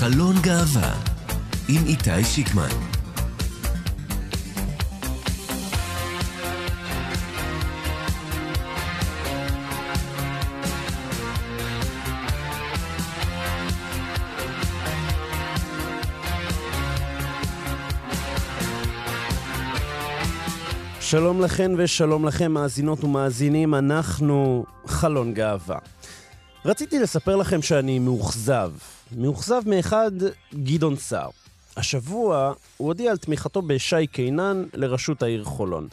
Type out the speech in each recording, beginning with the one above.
חלון גאווה עם איתי שיקמן שלום לכן ושלום לכם, מאזינות ומאזינים, אנחנו חלון גאווה. רציתי לספר לכם שאני מאוכזב. מאוכזב מאחד גדעון סער. השבוע הוא הודיע על תמיכתו בשי קינן לראשות העיר חולון.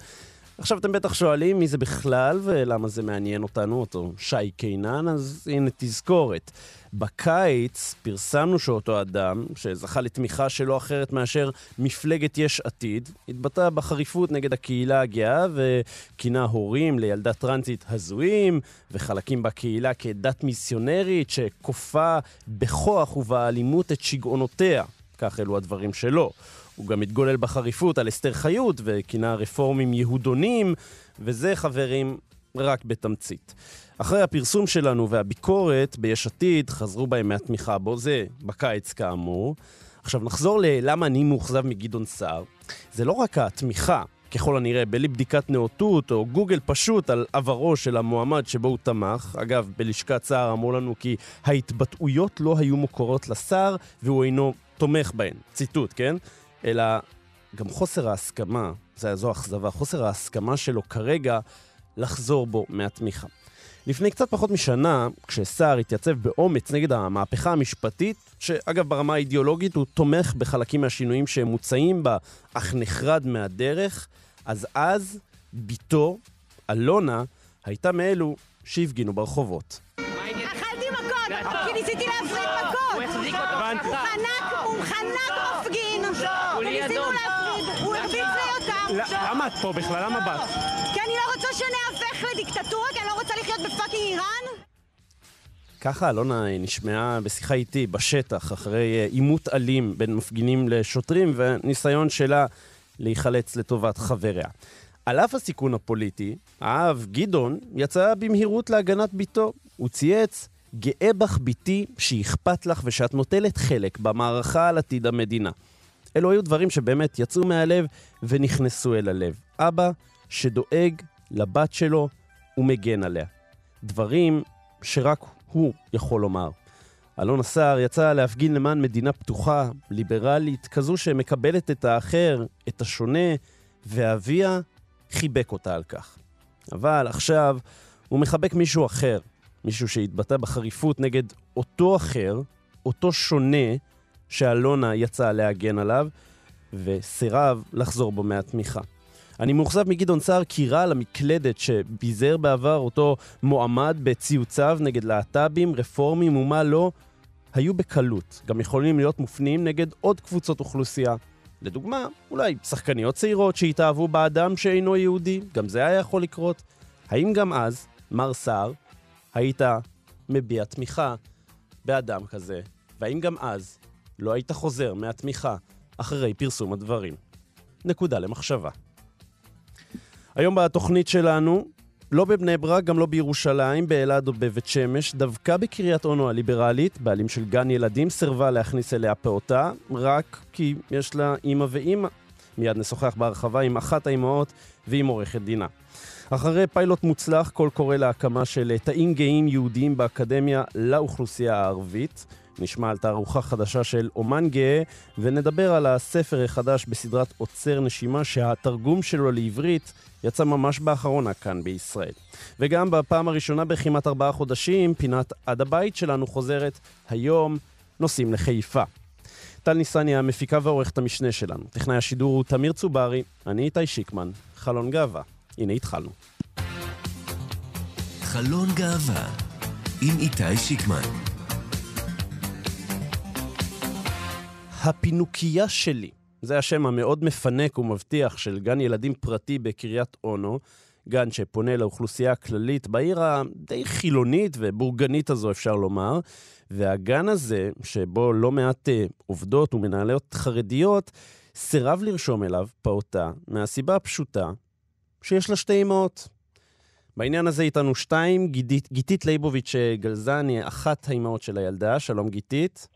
עכשיו אתם בטח שואלים מי זה בכלל ולמה זה מעניין אותנו, אותו שי קינן, אז הנה תזכורת. בקיץ פרסמנו שאותו אדם, שזכה לתמיכה שלא אחרת מאשר מפלגת יש עתיד, התבטא בחריפות נגד הקהילה הגאה וכינה הורים לילדה טרנסית הזויים, וחלקים בקהילה כדת מיסיונרית שכופה בכוח ובאלימות את שגעונותיה. כך אלו הדברים שלו. הוא גם התגולל בחריפות על אסתר חיות וכינה רפורמים יהודונים, וזה, חברים, רק בתמצית. אחרי הפרסום שלנו והביקורת ביש עתיד, חזרו בהם מהתמיכה בו, זה בקיץ כאמור. עכשיו נחזור ללמה אני מאוכזב מגדעון סער. זה לא רק התמיכה, ככל הנראה, בלי בדיקת נאותות או גוגל פשוט על עברו של המועמד שבו הוא תמך. אגב, בלשכת סער אמרו לנו כי ההתבטאויות לא היו מוכרות לשר והוא אינו תומך בהן. ציטוט, כן? אלא גם חוסר ההסכמה, זו אכזבה, חוסר ההסכמה שלו כרגע לחזור בו מהתמיכה. לפני קצת פחות משנה, כשסער התייצב באומץ נגד המהפכה המשפטית, שאגב ברמה האידיאולוגית הוא תומך בחלקים מהשינויים שהם מוצעים בה, אך נחרד מהדרך, אז אז בתו, אלונה, הייתה מאלו שהפגינו ברחובות. אכלתי מכות, כי ניסיתי להפריד מכות. הוא חנק, הוא חנק מפגין, וניסינו להפריד, הוא הרביץ ליותם. למה את פה בכלל? למה באת? כי אני לא רוצה שנהפך לדיקטטורה, כי אני לא רוצה לחיות בפאקינג איראן. ככה אלונה נשמעה בשיחה איתי בשטח, אחרי אה, עימות אלים בין מפגינים לשוטרים וניסיון שלה להיחלץ לטובת חבריה. על אף הסיכון הפוליטי, האב גדעון יצא במהירות להגנת ביתו. הוא צייץ, גאה בך ביתי שאכפת לך ושאת נוטלת חלק במערכה על עתיד המדינה. אלו היו דברים שבאמת יצאו מהלב ונכנסו אל הלב. אבא שדואג לבת שלו ומגן עליה. דברים שרק הוא יכול לומר. אלונה סער יצא להפגין למען מדינה פתוחה, ליברלית, כזו שמקבלת את האחר, את השונה, ואביה חיבק אותה על כך. אבל עכשיו הוא מחבק מישהו אחר, מישהו שהתבטא בחריפות נגד אותו אחר, אותו שונה, שאלונה יצאה להגן עליו, וסירב לחזור בו מהתמיכה. אני מאוכזב מגדעון סער כי רע למקלדת שביזר בעבר אותו מועמד בציוציו נגד להט"בים, רפורמים ומה לא, היו בקלות. גם יכולים להיות מופנים נגד עוד קבוצות אוכלוסייה. לדוגמה, אולי שחקניות צעירות שהתאהבו באדם שאינו יהודי, גם זה היה יכול לקרות. האם גם אז, מר סער, היית מביע תמיכה באדם כזה? והאם גם אז לא היית חוזר מהתמיכה אחרי פרסום הדברים? נקודה למחשבה. היום בתוכנית שלנו, לא בבני ברק, גם לא בירושלים, באלעד או בבית שמש, דווקא בקריית אונו הליברלית, בעלים של גן ילדים, סירבה להכניס אליה פעוטה, רק כי יש לה אימא ואימא. מיד נשוחח בהרחבה עם אחת האימהות ועם עורכת דינה. אחרי פיילוט מוצלח, קול קורא להקמה של תאים גאים יהודיים באקדמיה לאוכלוסייה הערבית. נשמע על תערוכה חדשה של אומן גאה, ונדבר על הספר החדש בסדרת עוצר נשימה, שהתרגום שלו לעברית יצא ממש באחרונה כאן בישראל. וגם בפעם הראשונה בכמעט ארבעה חודשים, פינת עד הבית שלנו חוזרת היום, נוסעים לחיפה. טל ניסני המפיקה ועורכת המשנה שלנו. טכנאי השידור הוא תמיר צוברי, אני איתי שיקמן, חלון גאווה. הנה התחלנו. חלון גאווה עם איתי שיקמן הפינוקייה שלי, זה השם המאוד מפנק ומבטיח של גן ילדים פרטי בקריית אונו, גן שפונה לאוכלוסייה הכללית בעיר הדי חילונית ובורגנית הזו, אפשר לומר. והגן הזה, שבו לא מעט uh, עובדות ומנהלות חרדיות, סירב לרשום אליו פעוטה, מהסיבה הפשוטה שיש לה שתי אמהות. בעניין הזה איתנו שתיים, גיתית, גיתית ליבוביץ' גלזני, אחת האימהות של הילדה, שלום גיתית.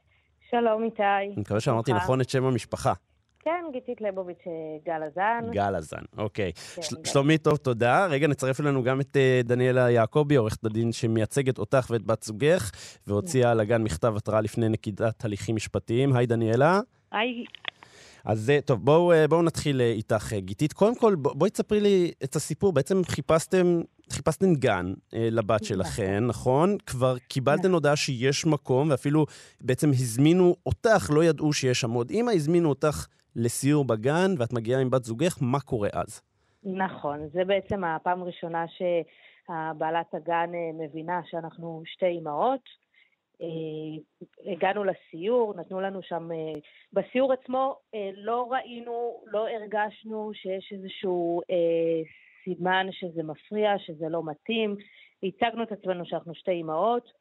שלום איתי. אני מקווה שאמרתי? נכון את שם המשפחה. כן, גיתית ליבוביץ' אה, גל הזן. גל הזן, אוקיי. כן, של- גל. שלומית, טוב, תודה. רגע, נצרף אלינו גם את אה, דניאלה יעקבי, עורכת הדין שמייצגת אותך ואת בת זוגך, והוציאה לגן מכתב התראה לפני נקידת הליכים משפטיים. היי, דניאלה. היי, אז אה, טוב, בואו, אה, בואו נתחיל אה, איתך, גיתית. קודם כל, בוא- בואי תספרי לי את הסיפור. בעצם חיפשתם, חיפשתם גן לבת שלכן, נכון? כבר קיבלתם הודעה שיש מקום, ואפילו בעצם הזמינו אותך, לא ידעו שיש שם עוד אימא, הזמינו אותך לסיור בגן, ואת מגיעה עם בת זוגך, מה קורה אז? נכון, זה בעצם הפעם הראשונה שבעלת הגן מבינה שאנחנו שתי אימהות. אה, הגענו לסיור, נתנו לנו שם, אה, בסיור עצמו אה, לא ראינו, לא הרגשנו שיש איזשהו סימן שזה מפריע, שזה לא מתאים. הצגנו את עצמנו שאנחנו שתי אימהות,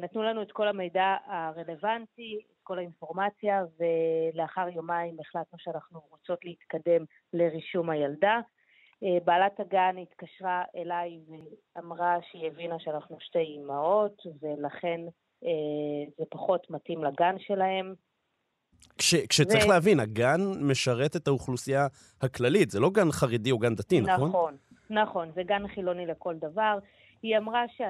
נתנו לנו את כל המידע הרלוונטי, את כל האינפורמציה, ולאחר יומיים החלטנו שאנחנו רוצות להתקדם לרישום הילדה. בעלת הגן התקשרה אליי ואמרה שהיא הבינה שאנחנו שתי אימהות, ולכן זה פחות מתאים לגן שלהם. כש, כשצריך ו- להבין, הגן משרת את האוכלוסייה הכללית, זה לא גן חרדי או גן דתי, נכון? נכון, נכון, זה גן חילוני לכל דבר. היא אמרה ש,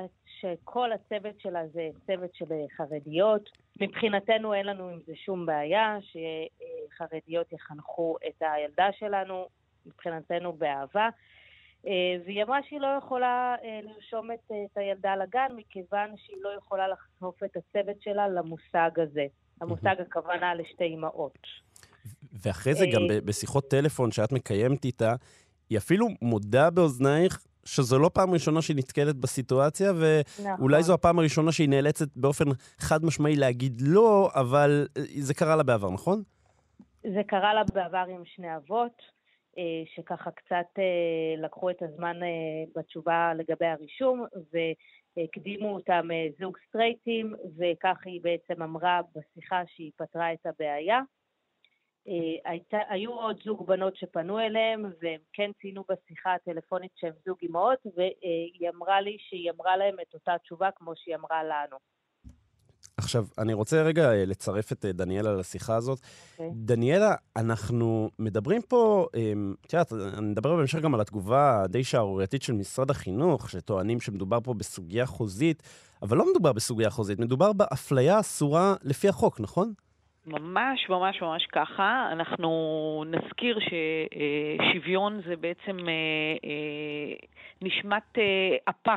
שכל הצוות שלה זה צוות של אה, חרדיות. מבחינתנו אין לנו עם זה שום בעיה, שחרדיות יחנכו את הילדה שלנו, מבחינתנו באהבה. אה, והיא אמרה שהיא לא יכולה אה, לרשום את, את הילדה לגן, מכיוון שהיא לא יכולה לחשוף את הצוות שלה למושג הזה. המושג הכוונה לשתי אמהות. ואחרי זה גם אה, בשיחות טלפון שאת מקיימת איתה, היא אפילו מודה באוזנייך שזו לא פעם ראשונה שהיא נתקלת בסיטואציה, ואולי נכון. זו הפעם הראשונה שהיא נאלצת באופן חד משמעי להגיד לא, אבל אה, זה קרה לה בעבר, נכון? זה קרה לה בעבר עם שני אבות, אה, שככה קצת אה, לקחו את הזמן אה, בתשובה לגבי הרישום, והקדימו אותם אה, זוג סטרייטים, וכך היא בעצם אמרה בשיחה שהיא פתרה את הבעיה. אה, הייתה, היו עוד זוג בנות שפנו אליהם, והם כן ציינו בשיחה הטלפונית שהם זוג אמהות, והיא אמרה לי שהיא אמרה להם את אותה תשובה כמו שהיא אמרה לנו. עכשיו, אני רוצה רגע אה, לצרף את אה, דניאלה לשיחה הזאת. אוקיי. דניאלה, אנחנו מדברים פה, אמ, את יודעת, אני מדבר בהמשך גם על התגובה הדי שערורייתית של משרד החינוך, שטוענים שמדובר פה בסוגיה חוזית, אבל לא מדובר בסוגיה חוזית, מדובר באפליה אסורה לפי החוק, נכון? ממש ממש ממש ככה. אנחנו נזכיר ששוויון זה בעצם אה, אה, נשמת אה, אפה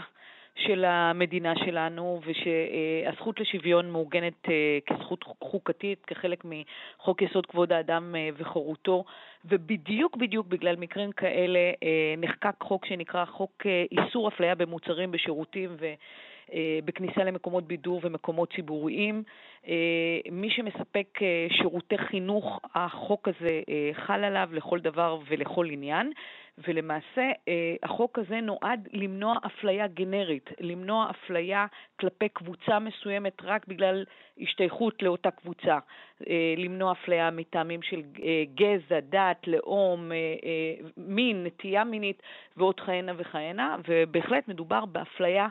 של המדינה שלנו, ושהזכות לשוויון מעוגנת אה, כזכות חוקתית, כחלק מחוק יסוד כבוד האדם אה, וחירותו, ובדיוק בדיוק בגלל מקרים כאלה אה, נחקק חוק שנקרא חוק איסור אפליה במוצרים, בשירותים ו... בכניסה למקומות בידור ומקומות ציבוריים. מי שמספק שירותי חינוך, החוק הזה חל עליו לכל דבר ולכל עניין, ולמעשה אה, החוק הזה נועד למנוע אפליה גנרית, למנוע אפליה כלפי קבוצה מסוימת רק בגלל השתייכות לאותה קבוצה, אה, למנוע אפליה מטעמים של אה, גזע, דת, לאום, אה, אה, מין, נטייה מינית ועוד כהנה וכהנה, ובהחלט מדובר באפליה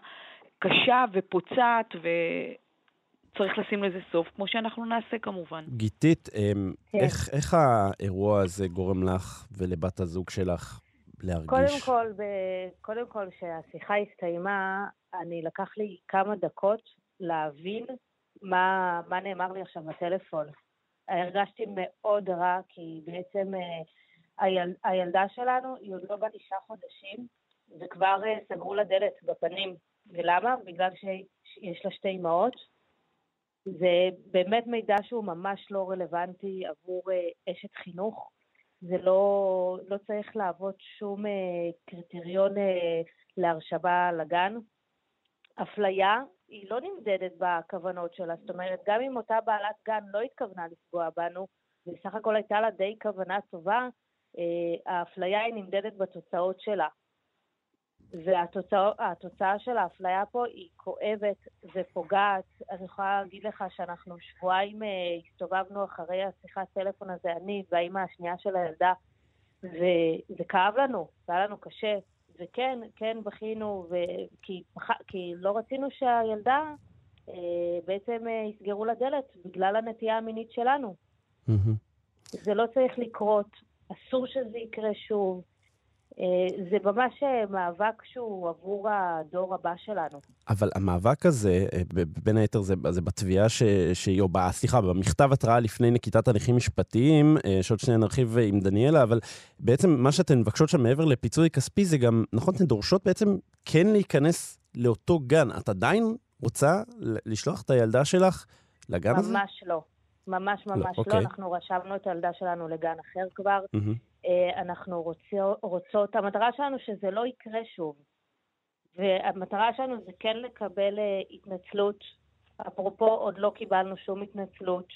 קשה ופוצעת, וצריך לשים לזה סוף, כמו שאנחנו נעשה כמובן. גיתית, אמ, כן. איך, איך האירוע הזה גורם לך ולבת הזוג שלך להרגיש? קודם כל, ב... קודם כל, כשהשיחה הסתיימה, אני לקח לי כמה דקות להבין מה, מה נאמר לי עכשיו בטלפון. הרגשתי מאוד רע, כי בעצם אה, היל... הילדה שלנו היא עוד לא בת תשעה חודשים, וכבר אה, סגרו לה דלת בפנים. ולמה? בגלל שיש לה שתי אמהות. זה באמת מידע שהוא ממש לא רלוונטי עבור אה, אשת חינוך. זה לא, לא צריך להוות שום אה, קריטריון אה, להרשבה לגן. אפליה היא לא נמדדת בכוונות שלה, זאת אומרת, גם אם אותה בעלת גן לא התכוונה לפגוע בנו, ובסך הכל הייתה לה די כוונה טובה, אה, האפליה היא נמדדת בתוצאות שלה. והתוצאה של האפליה פה היא כואבת ופוגעת. אני יכולה להגיד לך שאנחנו שבועיים אה, הסתובבנו אחרי השיחת טלפון הזה, אני והאימא השנייה של הילדה, וזה כאב לנו, זה היה לנו קשה. וכן, כן בכינו, ו... כי, כי לא רצינו שהילדה בעצם יסגרו לדלת בגלל הנטייה המינית שלנו. מהמם. זה לא צריך לקרות, אסור שזה יקרה שוב. אה, זה ממש אה, מאבק שהוא עבור הדור הבא שלנו. אבל המאבק הזה, אה, בין היתר זה, זה בתביעה ש, שהיא, או ב, סליחה, במכתב התראה לפני נקיטת הליכים משפטיים, שעוד שניה נרחיב עם דניאלה, אבל בעצם מה שאתן מבקשות שם מעבר לפיצוי כספי זה גם, נכון, אתן דורשות בעצם כן להיכנס לאותו גן. את עדיין רוצה לשלוח את הילדה שלך לגן ממש הזה? ממש לא. ממש ממש לא. אוקיי. אנחנו רשמנו את הילדה שלנו לגן אחר כבר. Mm-hmm. אה, אנחנו רוצות, רוצות, המטרה שלנו שזה לא יקרה שוב. והמטרה שלנו זה כן לקבל אה, התנצלות. אפרופו, עוד לא קיבלנו שום התנצלות.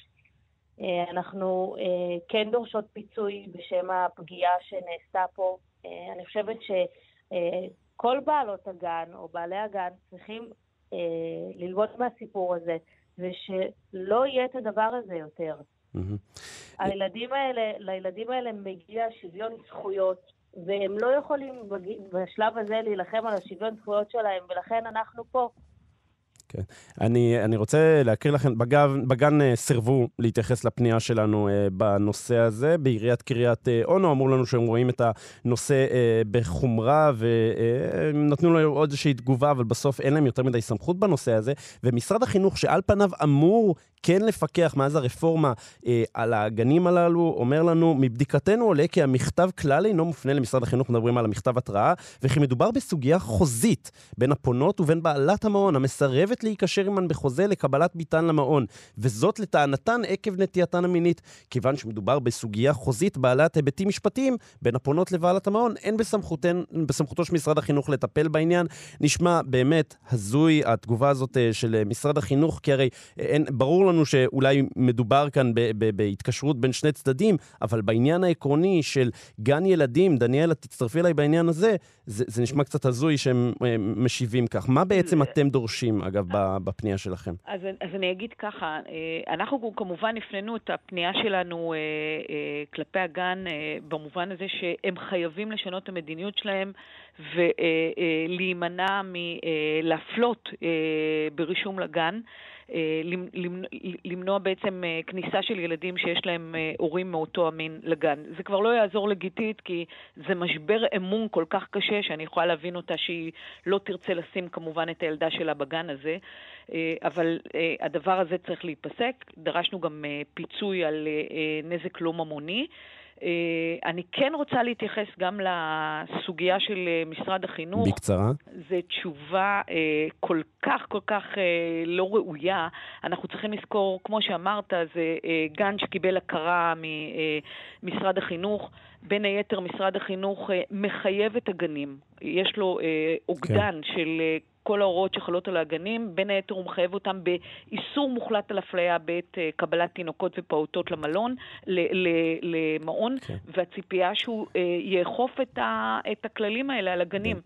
אה, אנחנו כן דורשות פיצוי בשם הפגיעה שנעשתה פה. אני חושבת שכל בעלות הגן או בעלי הגן צריכים ללמוד מהסיפור הזה, ושלא יהיה את הדבר הזה יותר. הילדים האלה, לילדים האלה מגיע שוויון זכויות, והם לא יכולים בשלב הזה להילחם על השוויון זכויות שלהם, ולכן אנחנו פה. כן. אני, אני רוצה להקריא לכם, בגן, בגן uh, סירבו להתייחס לפנייה שלנו uh, בנושא הזה. בעיריית קריית uh, אונו אמרו לנו שהם רואים את הנושא uh, בחומרה, והם uh, נתנו לו עוד איזושהי תגובה, אבל בסוף אין להם יותר מדי סמכות בנושא הזה. ומשרד החינוך, שעל פניו אמור כן לפקח מאז הרפורמה אה, על הגנים הללו, אומר לנו, מבדיקתנו עולה כי המכתב כלל אינו מופנה למשרד החינוך, מדברים על המכתב התראה, וכי מדובר בסוגיה חוזית בין הפונות ובין בעלת המעון, המסרבת להיקשר עמן בחוזה לקבלת ביתן למעון, וזאת לטענתן עקב נטייתן המינית. כיוון שמדובר בסוגיה חוזית בעלת היבטים משפטיים בין הפונות לבעלת המעון, אין בסמכותו של משרד החינוך לטפל בעניין. נשמע באמת הזוי התגובה הזאת אה, של משרד החינוך, כי הרי אה, אין, ברור לנו לנו שאולי מדובר כאן בהתקשרות בין שני צדדים, אבל בעניין העקרוני של גן ילדים, דניאלה, תצטרפי אליי בעניין הזה, זה, זה נשמע קצת הזוי שהם אה, משיבים כך. מה בעצם אתם דורשים, אגב, בפנייה שלכם? אז, אז אני אגיד ככה, אה, אנחנו כמובן הפנינו את הפנייה שלנו אה, כלפי הגן במובן הזה שהם חייבים לשנות את המדיניות שלהם ולהימנע מלהפלות ברישום לגן. אה, למנוע בעצם אה, כניסה של ילדים שיש להם אה, הורים מאותו המין לגן. זה כבר לא יעזור לגיתית, כי זה משבר אמון כל כך קשה, שאני יכולה להבין אותה שהיא לא תרצה לשים כמובן את הילדה שלה בגן הזה, אבל הדבר הזה צריך להיפסק. דרשנו גם פיצוי על נזק לא ממוני. אה, אני כן רוצה להתייחס גם לסוגיה של אה, משרד החינוך. בקצרה. זו תשובה אה, כל כך כל כך לא ראויה. אנחנו צריכים לזכור, כמו שאמרת, זה גן שקיבל הכרה ממשרד החינוך. בין היתר, משרד החינוך מחייב את הגנים. יש לו אוגדן כן. של כל ההוראות שחלות על הגנים, בין היתר הוא מחייב אותם באיסור מוחלט על אפליה בעת אה, קבלת תינוקות ופעוטות למלון, למעון, כן. והציפייה שהוא אה, יאכוף את, ה, את הכללים האלה על הגנים. כן.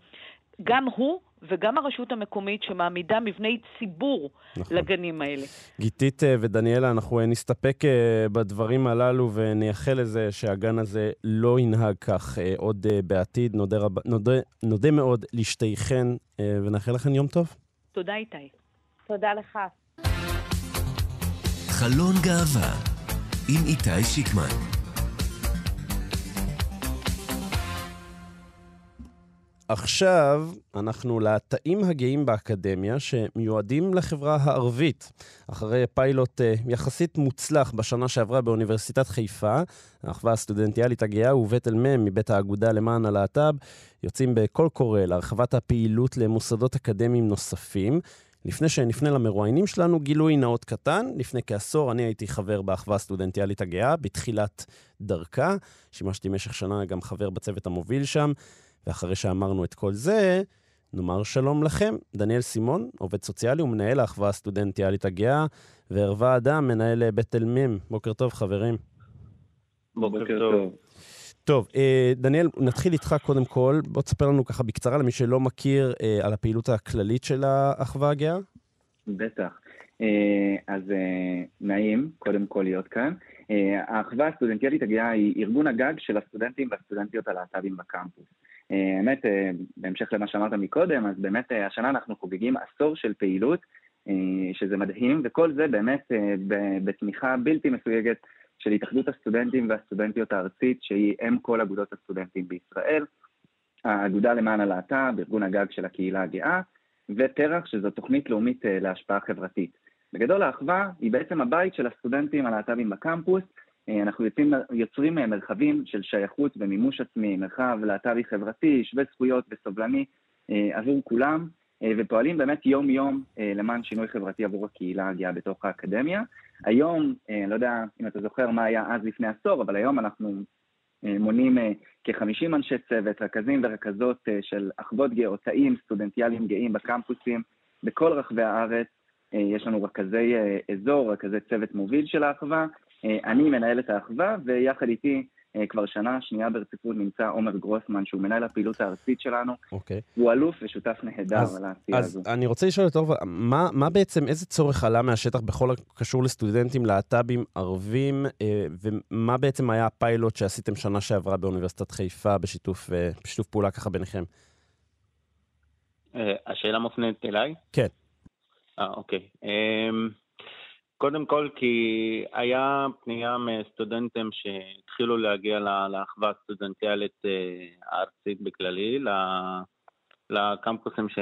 גם הוא וגם הרשות המקומית שמעמידה מבני ציבור נכון. לגנים האלה. גיתית אה, ודניאלה, אנחנו נסתפק בדברים הללו ונייחל לזה שהגן הזה לא ינהג כך עוד בעתיד. נודה, רב... נודה, נודה מאוד לשתיכן ונאחל לכן יום טוב. תודה איתי. תודה לך. חלון גאווה עם איתי שיקמן עכשיו אנחנו לתאים הגאים באקדמיה שמיועדים לחברה הערבית. אחרי פיילוט uh, יחסית מוצלח בשנה שעברה באוניברסיטת חיפה, האחווה הסטודנטיאלית הגאה ובית אל-מם מבית האגודה למען הלהט"ב, יוצאים בקול קורא להרחבת הפעילות למוסדות אקדמיים נוספים. לפני שנפנה למרואיינים שלנו, גילוי נאות קטן. לפני כעשור אני הייתי חבר באחווה הסטודנטיאלית הגאה, בתחילת דרכה. שימשתי במשך שנה גם חבר בצוות המוביל שם. ואחרי שאמרנו את כל זה, נאמר שלום לכם. דניאל סימון, עובד סוציאלי ומנהל האחווה הסטודנטיאלית הגאה, וערווה אדם, מנהל בית אל-מים. בוקר טוב, חברים. בוקר טוב. טוב, אה, דניאל, נתחיל איתך קודם כל. בוא תספר לנו ככה בקצרה למי שלא מכיר אה, על הפעילות הכללית של האחווה הגאה. בטח. אה, אז נעים, קודם כל להיות כאן. האחווה הסטודנטיאלית הגאה היא ארגון הגג של הסטודנטים והסטודנטיות הלהט"בים בקמפוס. האמת, בהמשך למה שאמרת מקודם, אז באמת השנה אנחנו חוגגים עשור של פעילות שזה מדהים, וכל זה באמת בתמיכה בלתי מסויגת של התאחדות הסטודנטים והסטודנטיות הארצית, שהיא אם כל אגודות הסטודנטים בישראל, האגודה למען הלהט"ב, ארגון הגג של הקהילה הגאה, ופרח, שזו תוכנית לאומית להשפעה חברתית. בגדול האחווה היא בעצם הבית של הסטודנטים הלהט"בים בקמפוס, אנחנו יוצרים, יוצרים מרחבים של שייכות ומימוש עצמי, מרחב להט"בי חברתי, שווה זכויות וסובלני עבור כולם, ופועלים באמת יום-יום למען שינוי חברתי עבור הקהילה הגאה בתוך האקדמיה. היום, לא יודע אם אתה זוכר מה היה אז לפני עשור, אבל היום אנחנו מונים כ-50 אנשי צוות, רכזים ורכזות של אחוות גאות, תאים סטודנטיאליים גאים בקמפוסים בכל רחבי הארץ. יש לנו רכזי אזור, רכזי צוות מוביל של האחווה. אני מנהל את האחווה, ויחד איתי כבר שנה שנייה ברציפות נמצא עומר גרוסמן, שהוא מנהל הפעילות הארצית שלנו. אוקיי. הוא אלוף ושותף נהדר על העשייה הזו. אז אני רוצה לשאול את אורבה, מה, מה בעצם, איזה צורך עלה מהשטח בכל הקשור לסטודנטים להט"בים ערבים, ומה בעצם היה הפיילוט שעשיתם שנה שעברה באוניברסיטת חיפה בשיתוף, בשיתוף פעולה ככה ביניכם? השאלה מופנית אליי? כן. אה, אוקיי. קודם כל כי היה פנייה מסטודנטים שהתחילו להגיע לאחווה הסטודנטיאלית הארצית בכללי, לקמפוסים ש...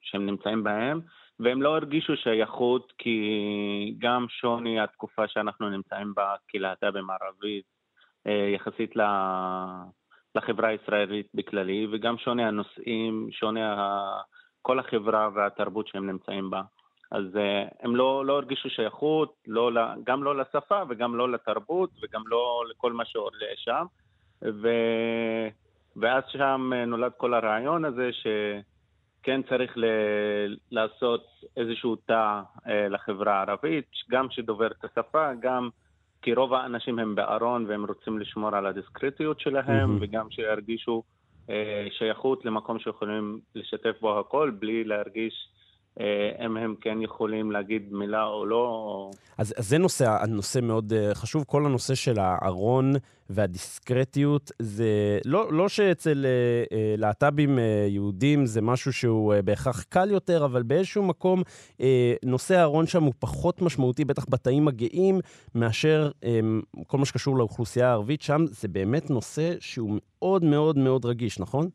שהם נמצאים בהם, והם לא הרגישו שייכות כי גם שוני התקופה שאנחנו נמצאים בה כלהט"בים ערבית יחסית לחברה הישראלית בכללי, וגם שוני הנושאים, שוני כל החברה והתרבות שהם נמצאים בה. אז uh, הם לא, לא הרגישו שייכות, לא, גם לא לשפה וגם לא לתרבות וגם לא לכל מה שעולה שם. ו... ואז שם נולד כל הרעיון הזה שכן צריך ל... לעשות איזשהו תא uh, לחברה הערבית, גם שדובר את השפה, גם כי רוב האנשים הם בארון והם רוצים לשמור על הדיסקרטיות שלהם, mm-hmm. וגם שירגישו שייכות למקום שיכולים לשתף בו הכל בלי להרגיש אם הם כן יכולים להגיד מילה או לא. אז, אז זה נושא, הנושא מאוד חשוב. כל הנושא של הארון והדיסקרטיות, זה לא, לא שאצל להט"בים יהודים זה משהו שהוא בהכרח קל יותר, אבל באיזשהו מקום נושא הארון שם הוא פחות משמעותי, בטח בתאים הגאים, מאשר כל מה שקשור לאוכלוסייה הערבית. שם זה באמת נושא שהוא מאוד מאוד מאוד רגיש, נכון?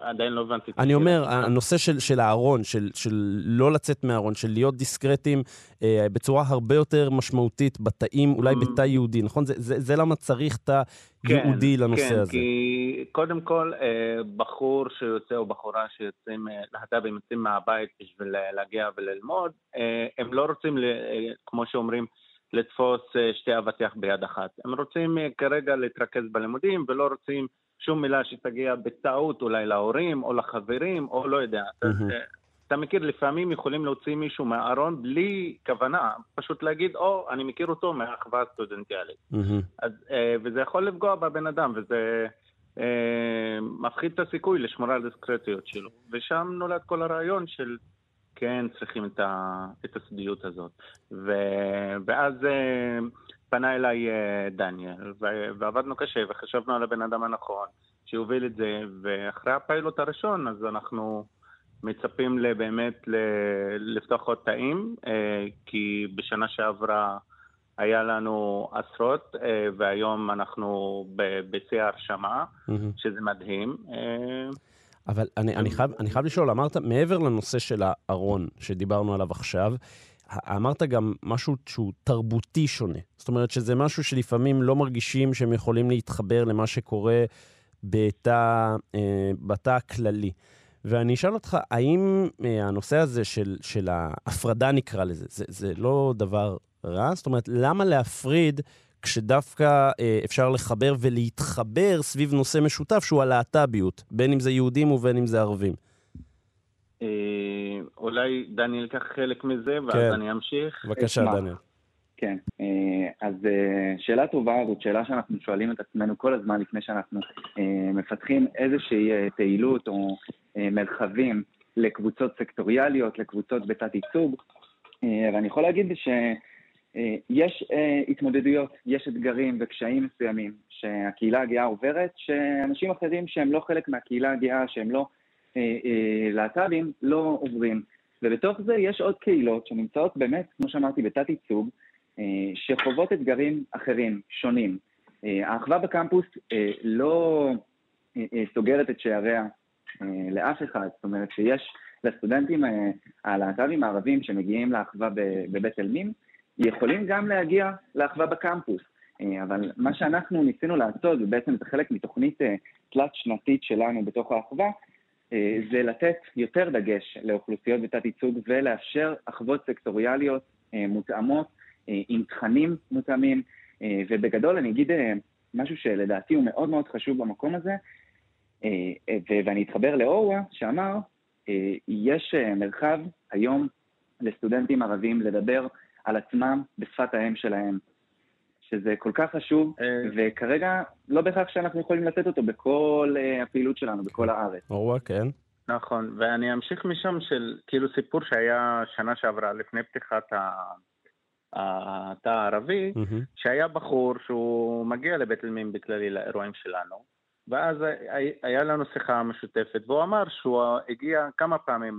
עדיין לא הבנתי. אני אומר, הנושא של, של הארון, של, של לא לצאת מהארון, של להיות דיסקרטיים אה, בצורה הרבה יותר משמעותית בתאים, אולי mm. בתא יהודי, נכון? זה, זה, זה למה צריך תא כן, יהודי לנושא כן, הזה. כן, כי קודם כל, אה, בחור שיוצא או בחורה שיוצאים, אה, להט"בים יוצאים מהבית בשביל להגיע וללמוד, אה, הם לא רוצים, ל, אה, כמו שאומרים, לתפוס אה, שתי אבטיח ביד אחת. הם רוצים אה, כרגע להתרכז בלימודים ולא רוצים שום מילה שתגיע בטעות אולי להורים או לחברים או לא יודע. אתה, אתה מכיר, לפעמים יכולים להוציא מישהו מהארון בלי כוונה, פשוט להגיד, או, oh, אני מכיר אותו מהאחווה הסטודנטיאלית. אז, אה, וזה יכול לפגוע בבן אדם, וזה אה, מפחית את הסיכוי לשמור על הדיסקרטיות שלו. ושם נולד כל הרעיון של כן צריכים את, ה, את הסודיות הזאת. ו, ואז... אה, פנה אליי דניאל, ועבדנו קשה, וחשבנו על הבן אדם הנכון, שיוביל את זה, ואחרי הפיילוט הראשון, אז אנחנו מצפים באמת לפתוח עוד תאים, כי בשנה שעברה היה לנו עשרות, והיום אנחנו בשיא ההרשמה. שזה מדהים. אבל אני, אני, חייב, אני חייב לשאול, אמרת, מעבר לנושא של הארון שדיברנו עליו עכשיו, אמרת גם משהו שהוא תרבותי שונה. זאת אומרת שזה משהו שלפעמים לא מרגישים שהם יכולים להתחבר למה שקורה בתא, אה, בתא הכללי. ואני אשאל אותך, האם אה, הנושא הזה של, של ההפרדה, נקרא לזה, זה, זה לא דבר רע? זאת אומרת, למה להפריד כשדווקא אה, אפשר לחבר ולהתחבר סביב נושא משותף שהוא הלהט"ביות, בין אם זה יהודים ובין אם זה ערבים? אה, אולי דניאל ייקח חלק מזה, ואז כן. אני אמשיך. בבקשה, דניאל. כן, אה, אז אה, שאלה טובה, זאת שאלה שאנחנו שואלים את עצמנו כל הזמן לפני שאנחנו מפתחים איזושהי פעילות או מרחבים לקבוצות סקטוריאליות, לקבוצות בתת ייצוג, ואני יכול להגיד שיש התמודדויות, יש אתגרים וקשיים מסוימים שהקהילה הגאה עוברת, שאנשים אחרים שהם לא חלק מהקהילה הגאה, שהם לא להט"בים לא עוברים. ובתוך זה יש עוד קהילות שנמצאות באמת, כמו שאמרתי, בתת ייצוג, שחוות אתגרים אחרים, שונים. האחווה בקמפוס לא סוגרת את שעריה לאף אחד, זאת אומרת שיש לסטודנטים הלהט"בים הערבים שמגיעים לאחווה בבית אלמים, יכולים גם להגיע לאחווה בקמפוס. אבל מה שאנחנו ניסינו לעשות, ובעצם זה חלק מתוכנית תלת שנתית שלנו בתוך האחווה, זה לתת יותר דגש לאוכלוסיות בתת ייצוג ולאפשר אחוות סקטוריאליות מותאמות עם תכנים מותאמים, ובגדול אני אגיד משהו שלדעתי הוא מאוד מאוד חשוב במקום הזה, ואני אתחבר לאורווה שאמר, יש מרחב היום לסטודנטים ערבים לדבר על עצמם בשפת האם שלהם, שזה כל כך חשוב, וכרגע לא בהכרח שאנחנו יכולים לתת אותו בכל הפעילות שלנו, בכל הארץ. אורווה, כן. נכון, ואני אמשיך משם של כאילו סיפור שהיה שנה שעברה לפני פתיחת התא הערבי, שהיה בחור שהוא מגיע לבית אלמים בכללי לאירועים שלנו, ואז היה לנו שיחה משותפת, והוא אמר שהוא הגיע כמה פעמים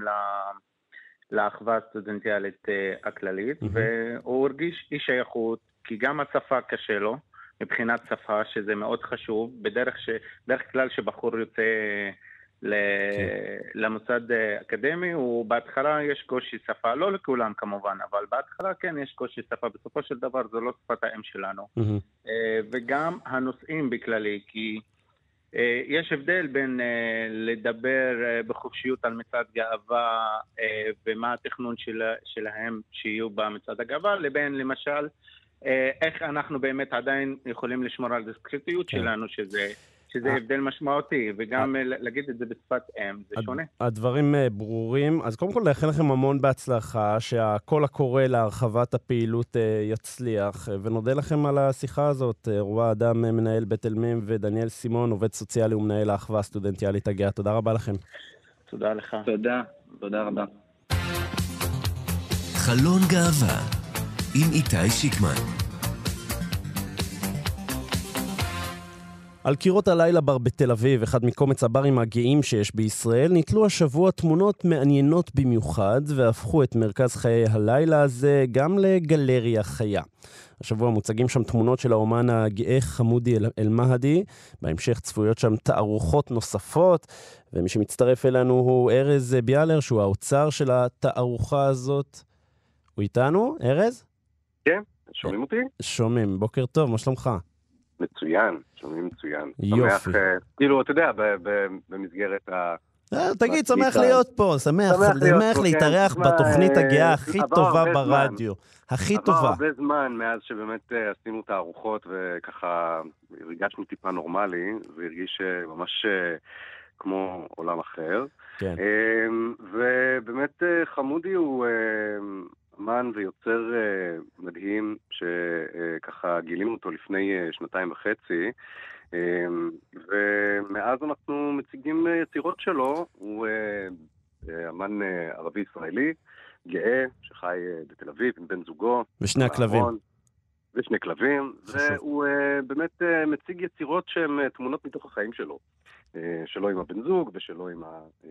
לאחווה הסטודנטיאלית הכללית, והוא הרגיש אי שייכות, כי גם השפה קשה לו, מבחינת שפה, שזה מאוד חשוב. בדרך, ש... בדרך כלל כשבחור יוצא ל... למוסד אקדמי, הוא בהתחלה יש קושי שפה, לא לכולם כמובן, אבל בהתחלה כן יש קושי שפה, בסופו של דבר זו לא שפת האם שלנו. Mm-hmm. וגם הנושאים בכללי, כי יש הבדל בין לדבר בחופשיות על מצעד גאווה ומה התכנון של... שלהם שיהיו במצעד הגאווה, לבין למשל איך אנחנו באמת עדיין יכולים לשמור על דיסקרטיות כן. שלנו, שזה, שזה הבדל משמעותי, וגם להגיד את זה בשפת אם, זה שונה. הדברים ברורים. אז קודם כל, לאחל לכם המון בהצלחה, שהקול הקורא להרחבת הפעילות יצליח, ונודה לכם על השיחה הזאת. רואה אדם, מנהל בית אלמים, ודניאל סימון, עובד סוציאלי ומנהל האחווה הסטודנטיאלית הגאה. תודה רבה לכם. תודה לך. תודה, תודה רבה. חלון גאווה עם איתי שיקמן. על קירות הלילה בר בתל אביב, אחד מקומץ הברים הגאים שיש בישראל, נתלו השבוע תמונות מעניינות במיוחד והפכו את מרכז חיי הלילה הזה גם לגלריה חיה. השבוע מוצגים שם תמונות של האומן הגאה חמודי אל-מהדי, בהמשך צפויות שם תערוכות נוספות, ומי שמצטרף אלינו הוא ארז ביאלר, שהוא האוצר של התערוכה הזאת. הוא איתנו? ארז? כן, שומעים אותי? שומעים, בוקר טוב, מה שלומך? מצוין, שומעים מצוין. יופי. שמח, כאילו, אתה יודע, במסגרת ה... תגיד, שמח להיות פה, שמח להתארח בתוכנית הגאה הכי טובה ברדיו. הכי טובה. עבר הרבה זמן מאז שבאמת עשינו את הארוחות וככה הרגשנו טיפה נורמלי, זה הרגיש ממש כמו עולם אחר. כן. ובאמת חמודי הוא אמן ויוצר uh, מדהים, שככה גילינו אותו לפני uh, שנתיים וחצי, uh, ומאז אנחנו מציגים uh, יצירות שלו. הוא אמן ערבי-ישראלי, גאה, שחי בתל אביב עם בן זוגו. ושני הכלבים. ושני כלבים, והוא באמת מציג יצירות שהן תמונות מתוך החיים שלו. אה, שלו עם הבן זוג ושלו עם, ה, אה,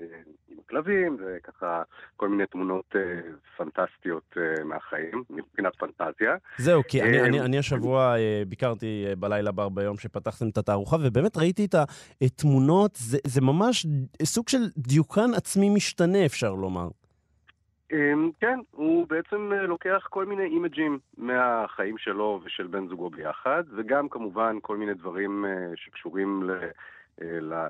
עם הכלבים, וככה כל מיני תמונות אה, פנטסטיות מהחיים, מבחינת פנטזיה. זהו, כי אני, אני, אני השבוע ביקרתי בלילה בר ביום שפתחתם את התערוכה, ובאמת ראיתי את התמונות, זה, זה ממש סוג של דיוקן עצמי משתנה, אפשר לומר. כן, הוא בעצם לוקח כל מיני אימג'ים מהחיים שלו ושל בן זוגו ביחד, וגם כמובן כל מיני דברים שקשורים ל...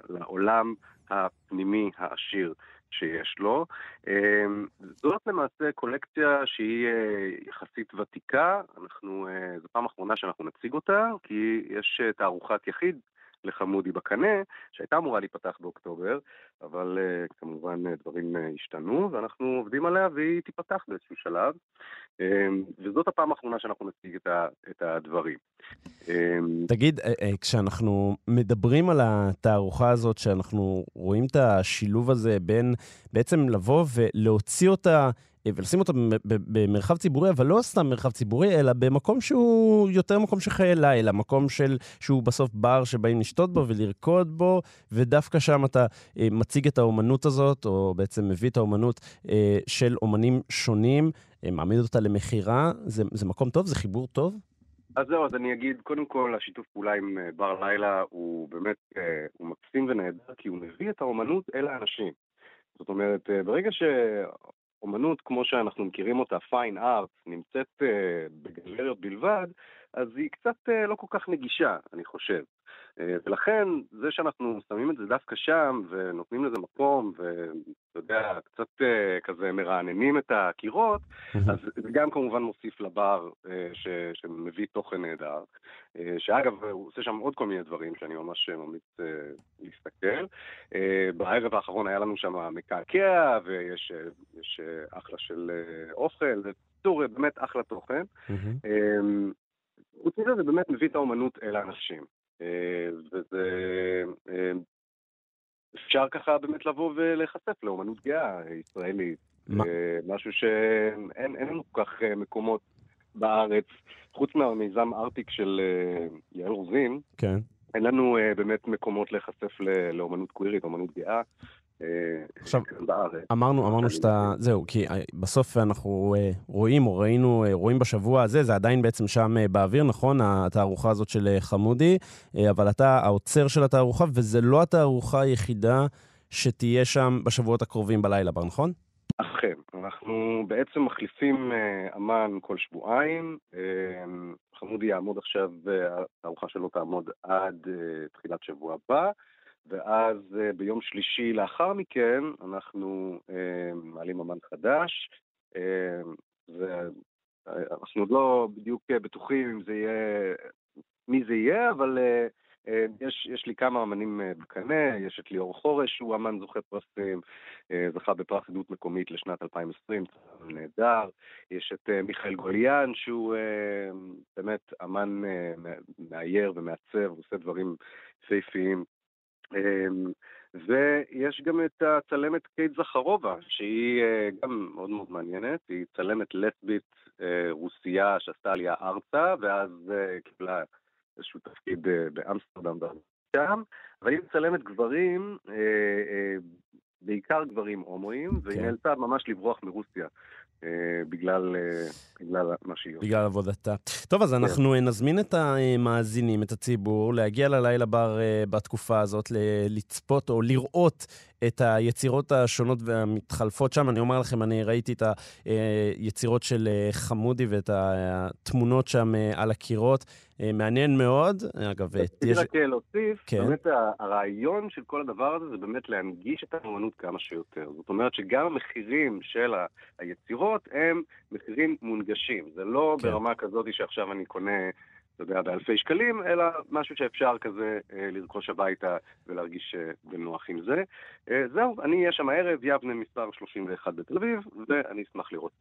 לעולם הפנימי העשיר שיש לו. אמ, זאת למעשה קולקציה שהיא אה, יחסית ותיקה, אנחנו, אה, זו פעם אחרונה שאנחנו נציג אותה, כי יש אה, תערוכת יחיד לחמודי בקנה, שהייתה אמורה להיפתח באוקטובר, אבל uh, כמובן uh, דברים uh, השתנו, ואנחנו עובדים עליה והיא תיפתח באיזשהו שלב, um, וזאת הפעם האחרונה שאנחנו נציג את, ה, את הדברים. Um, תגיד, כשאנחנו מדברים על התערוכה הזאת, שאנחנו רואים את השילוב הזה בין בעצם לבוא ולהוציא אותה אה, ולשים אותו במרחב ציבורי, אבל לא סתם מרחב ציבורי, אלא במקום שהוא יותר מקום של חיי לילה, מקום של, שהוא בסוף בר שבאים לשתות בו ולרקוד בו, ודווקא שם אתה אה, מציג את האומנות הזאת, או בעצם מביא את האומנות אה, של אומנים שונים, אה, מעמיד אותה למכירה. זה, זה מקום טוב? זה חיבור טוב? אז זהו, אז אני אגיד, קודם כל, השיתוף פעולה עם בר לילה הוא באמת, הוא מקסים ונהדר, כי הוא מביא את האומנות אל האנשים. זאת אומרת, ברגע שאומנות, כמו שאנחנו מכירים אותה, פיין ארט, נמצאת בגלריות בלבד, אז היא קצת לא כל כך נגישה, אני חושב. אה, ולכן, זה שאנחנו שמים את זה דווקא שם, ונותנים לזה מקום, ואתה יודע, קצת אה, כזה מרעננים את הקירות, אז זה גם כמובן מוסיף לבר אה, ש, שמביא תוכן נהדר. שאגב, הוא עושה שם עוד כל מיני דברים שאני ממש ממליץ להסתכל. בערב האחרון היה לנו שם מקעקע, ויש אחלה של אוכל, בקיצור, באמת אחלה תוכן. חוץ מזה, זה באמת מביא את האומנות אל האנשים. אה, וזה... אה, אפשר ככה באמת לבוא ולהיחשף לאומנות גאה ישראלית. מה? אה, משהו שאין לנו כל כך מקומות בארץ, חוץ מהמיזם ארטיק של יעל רוזין. כן. אין לנו באמת מקומות להיחשף לאומנות קווירית, אומנות גאה. עכשיו, אמרנו, אמרנו שאתה, זהו, כי אה, בסוף אנחנו אה, רואים, או ראינו, אה, רואים בשבוע הזה, זה עדיין בעצם שם באוויר, נכון? התערוכה הזאת של חמודי, אבל אתה האוצר של התערוכה, וזה לא התערוכה היחידה שתהיה שם בשבועות הקרובים בלילה בר, נכון? אכן, אנחנו בעצם מחליפים אמן כל שבועיים. חמודי יעמוד עכשיו, התערוכה שלו תעמוד עד תחילת שבוע הבא. ואז אה, ביום שלישי לאחר מכן אנחנו אה, מעלים אמן חדש, אה, ואנחנו עוד לא בדיוק בטוחים אם זה יהיה, מי זה יהיה, אבל יש, יש לי כמה אמנים בקנה, יש את ליאור חורש, שהוא אמן זוכה פרסים, זכה בפרס עדות מקומית לשנת 2020, נהדר, יש את מיכאל גוליאן, שהוא באמת אמן מאייר ומעצב, עושה דברים יפהפיים. אמ, ויש גם את הצלמת קייט זכרובה, שהיא אה, גם מאוד מאוד מעניינת, היא צלמת לסבית אה, רוסייה שעשתה עלייה ארצה, ואז אה, קיבלה איזשהו תפקיד באמסטרדם שם, אבל היא מצלמת גברים, בעיקר גברים הומואים, והיא כן. נאלצה ממש לברוח מרוסיה. אה, בגלל, אה, בגלל מה שהיא עושה. בגלל עבודתה. טוב, אז אנחנו כן. נזמין את המאזינים, את הציבור, להגיע ללילה בר אה, בתקופה הזאת, לצפות או לראות את היצירות השונות והמתחלפות שם. אני אומר לכם, אני ראיתי את היצירות של חמודי ואת התמונות שם על הקירות. מעניין מאוד. אגב, יש... רק להוסיף, כן. באמת הרעיון של כל הדבר הזה זה באמת להנגיש את האמנות כמה שיותר. זאת אומרת שגם המחירים של היצירות הם מחירים מונגשים. זה לא כן. ברמה כזאת שעכשיו אני קונה... אתה יודע, באלפי שקלים, אלא משהו שאפשר כזה אה, לרכוש הביתה ולהרגיש אה, בנוח עם זה. אה, זהו, אני אהיה שם הערב, יבנה מספר 31 בתל אביב, ואני אשמח לראות...